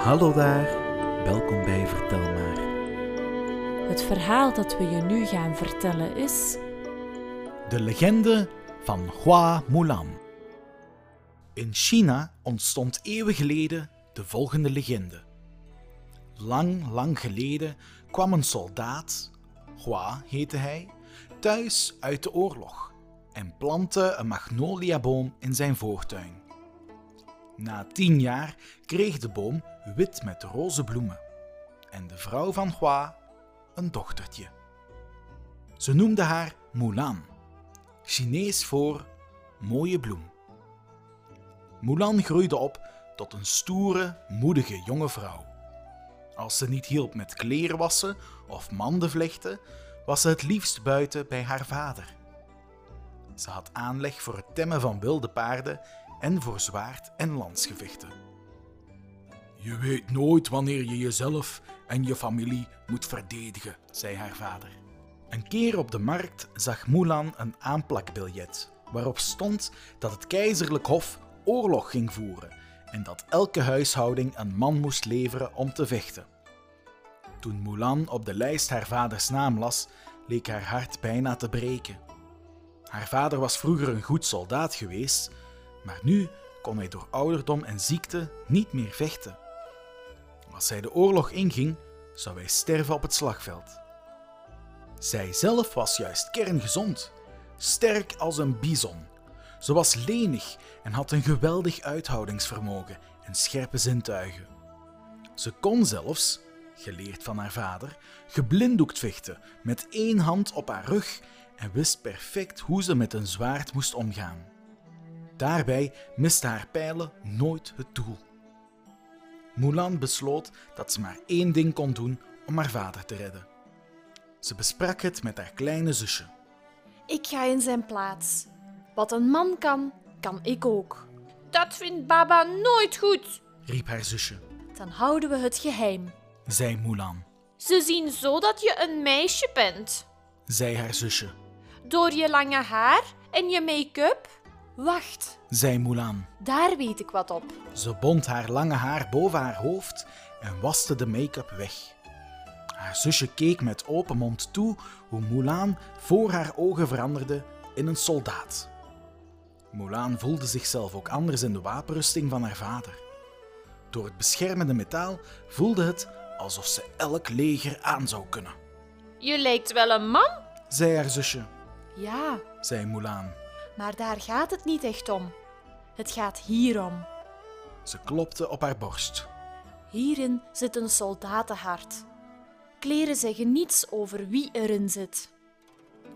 Hallo daar, welkom bij Vertel maar. Het verhaal dat we je nu gaan vertellen is. De legende van Hua Mulan. In China ontstond eeuwen geleden de volgende legende. Lang, lang geleden kwam een soldaat, Hua heette hij, thuis uit de oorlog en plantte een magnoliaboom in zijn voortuin. Na tien jaar kreeg de boom wit met roze bloemen en de vrouw van Hua een dochtertje. Ze noemde haar Mulan, Chinees voor mooie bloem. Mulan groeide op tot een stoere, moedige jonge vrouw. Als ze niet hielp met kleren wassen of manden vlechten, was ze het liefst buiten bij haar vader. Ze had aanleg voor het temmen van wilde paarden en voor zwaard- en landsgevechten. Je weet nooit wanneer je jezelf en je familie moet verdedigen, zei haar vader. Een keer op de markt zag Mulan een aanplakbiljet waarop stond dat het keizerlijk hof oorlog ging voeren en dat elke huishouding een man moest leveren om te vechten. Toen Mulan op de lijst haar vaders naam las, leek haar hart bijna te breken. Haar vader was vroeger een goed soldaat geweest, maar nu kon hij door ouderdom en ziekte niet meer vechten. Als hij de oorlog inging, zou hij sterven op het slagveld. Zij zelf was juist kerngezond, sterk als een bison. Ze was lenig en had een geweldig uithoudingsvermogen en scherpe zintuigen. Ze kon zelfs, geleerd van haar vader, geblinddoekt vechten met één hand op haar rug en wist perfect hoe ze met een zwaard moest omgaan. Daarbij miste haar pijlen nooit het doel. Mulan besloot dat ze maar één ding kon doen om haar vader te redden. Ze besprak het met haar kleine zusje. Ik ga in zijn plaats. Wat een man kan, kan ik ook. Dat vindt Baba nooit goed. riep haar zusje. Dan houden we het geheim. zei Mulan. Ze zien zo dat je een meisje bent. zei haar zusje. Door je lange haar en je make-up. Wacht, zei Mulan. daar weet ik wat op. Ze bond haar lange haar boven haar hoofd en waste de make-up weg. Haar zusje keek met open mond toe hoe Mulan voor haar ogen veranderde in een soldaat. Mulan voelde zichzelf ook anders in de wapenrusting van haar vader. Door het beschermende metaal voelde het alsof ze elk leger aan zou kunnen. Je lijkt wel een man. Zei haar zusje, Ja, zei Mulan. Maar daar gaat het niet echt om. Het gaat hierom. Ze klopte op haar borst. Hierin zit een soldatenhart. Kleren zeggen niets over wie erin zit.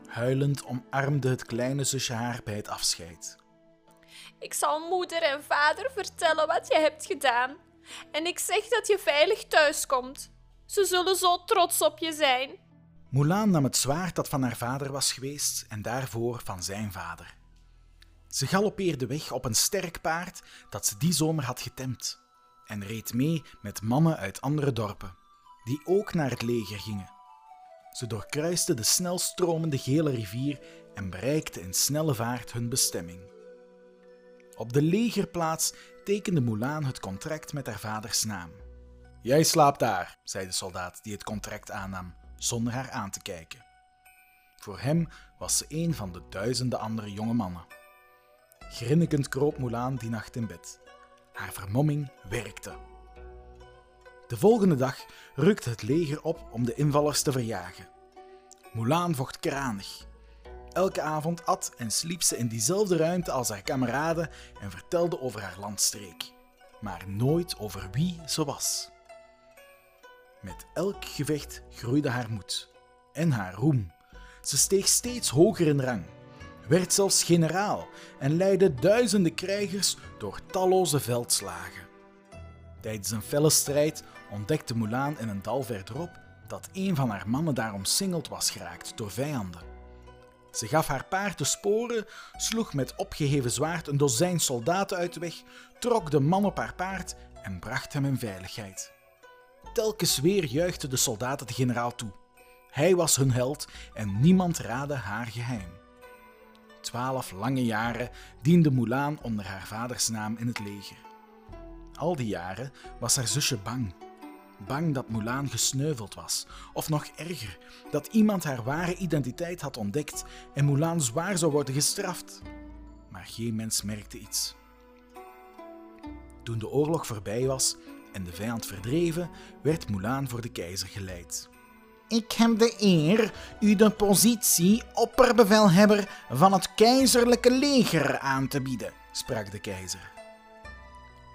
Huilend omarmde het kleine zusje haar bij het afscheid. Ik zal moeder en vader vertellen wat je hebt gedaan. En ik zeg dat je veilig thuiskomt. Ze zullen zo trots op je zijn. Mulan nam het zwaard dat van haar vader was geweest en daarvoor van zijn vader. Ze galoppeerde weg op een sterk paard dat ze die zomer had getemd en reed mee met mannen uit andere dorpen, die ook naar het leger gingen. Ze doorkruiste de snel stromende gele rivier en bereikte in snelle vaart hun bestemming. Op de legerplaats tekende Mulan het contract met haar vaders naam. Jij slaapt daar, zei de soldaat die het contract aannam, zonder haar aan te kijken. Voor hem was ze een van de duizenden andere jonge mannen. Grinnikend kroop Mulan die nacht in bed. Haar vermomming werkte. De volgende dag rukte het leger op om de invallers te verjagen. Mulan vocht kranig. Elke avond at en sliep ze in diezelfde ruimte als haar kameraden en vertelde over haar landstreek, maar nooit over wie ze was. Met elk gevecht groeide haar moed en haar roem. Ze steeg steeds hoger in rang, werd zelfs generaal en leidde duizenden krijgers door talloze veldslagen. Tijdens een felle strijd ontdekte Mulan in een dal verderop dat een van haar mannen daar omsingeld was geraakt door vijanden. Ze gaf haar paard de sporen, sloeg met opgeheven zwaard een dozijn soldaten uit de weg, trok de man op haar paard en bracht hem in veiligheid. Telkens weer juichten de soldaten de generaal toe. Hij was hun held en niemand raadde haar geheim. Twaalf lange jaren diende Mulan onder haar vaders naam in het leger. Al die jaren was haar zusje bang. Bang dat Mulan gesneuveld was. Of nog erger, dat iemand haar ware identiteit had ontdekt en Mulan zwaar zou worden gestraft. Maar geen mens merkte iets. Toen de oorlog voorbij was en de vijand verdreven, werd Mulan voor de keizer geleid. Ik heb de eer u de positie opperbevelhebber van het keizerlijke leger aan te bieden, sprak de keizer.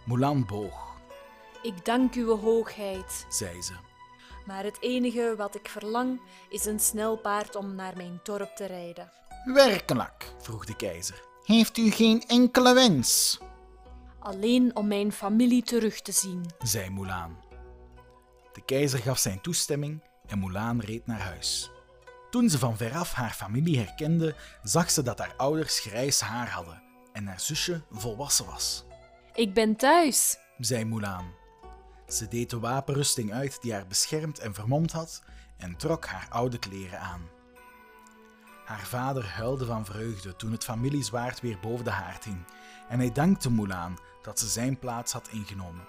Mulan boog, Ik dank uw hoogheid. zei ze. Maar het enige wat ik verlang is een snel paard om naar mijn dorp te rijden. Werkelijk, vroeg de keizer. Heeft u geen enkele wens? Alleen om mijn familie terug te zien. zei Mulan. De keizer gaf zijn toestemming en Mulan reed naar huis. Toen ze van veraf haar familie herkende, zag ze dat haar ouders grijs haar hadden en haar zusje volwassen was, Ik ben thuis. zei Mulan. Ze deed de wapenrusting uit die haar beschermd en vermomd had en trok haar oude kleren aan. Haar vader huilde van vreugde toen het familiezwaard weer boven de haard hing en hij dankte Mulan dat ze zijn plaats had ingenomen.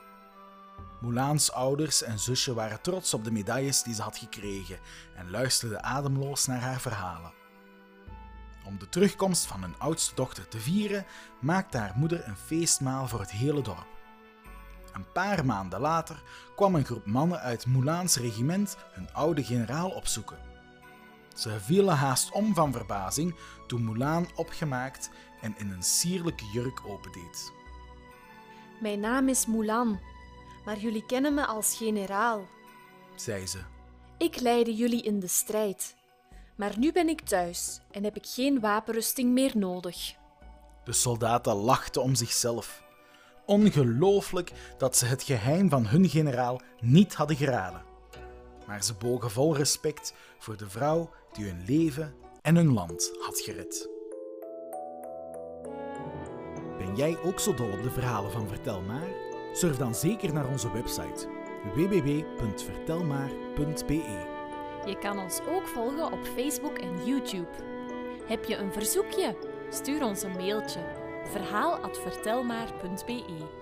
Mulans ouders en zusje waren trots op de medailles die ze had gekregen en luisterden ademloos naar haar verhalen. Om de terugkomst van hun oudste dochter te vieren, maakte haar moeder een feestmaal voor het hele dorp. Een paar maanden later kwam een groep mannen uit Mulans regiment hun oude generaal opzoeken. Ze vielen haast om van verbazing toen Mulan opgemaakt en in een sierlijke jurk opendeed. Mijn naam is Mulan, maar jullie kennen me als generaal. zei ze. Ik leidde jullie in de strijd. Maar nu ben ik thuis en heb ik geen wapenrusting meer nodig. De soldaten lachten om zichzelf. Ongelooflijk dat ze het geheim van hun generaal niet hadden geraden. Maar ze bogen vol respect voor de vrouw die hun leven en hun land had gered. Ben jij ook zo dol op de verhalen van Vertel maar? Surf dan zeker naar onze website www.vertelmaar.be. Je kan ons ook volgen op Facebook en YouTube. Heb je een verzoekje? Stuur ons een mailtje. verhaal@vertelmaar.be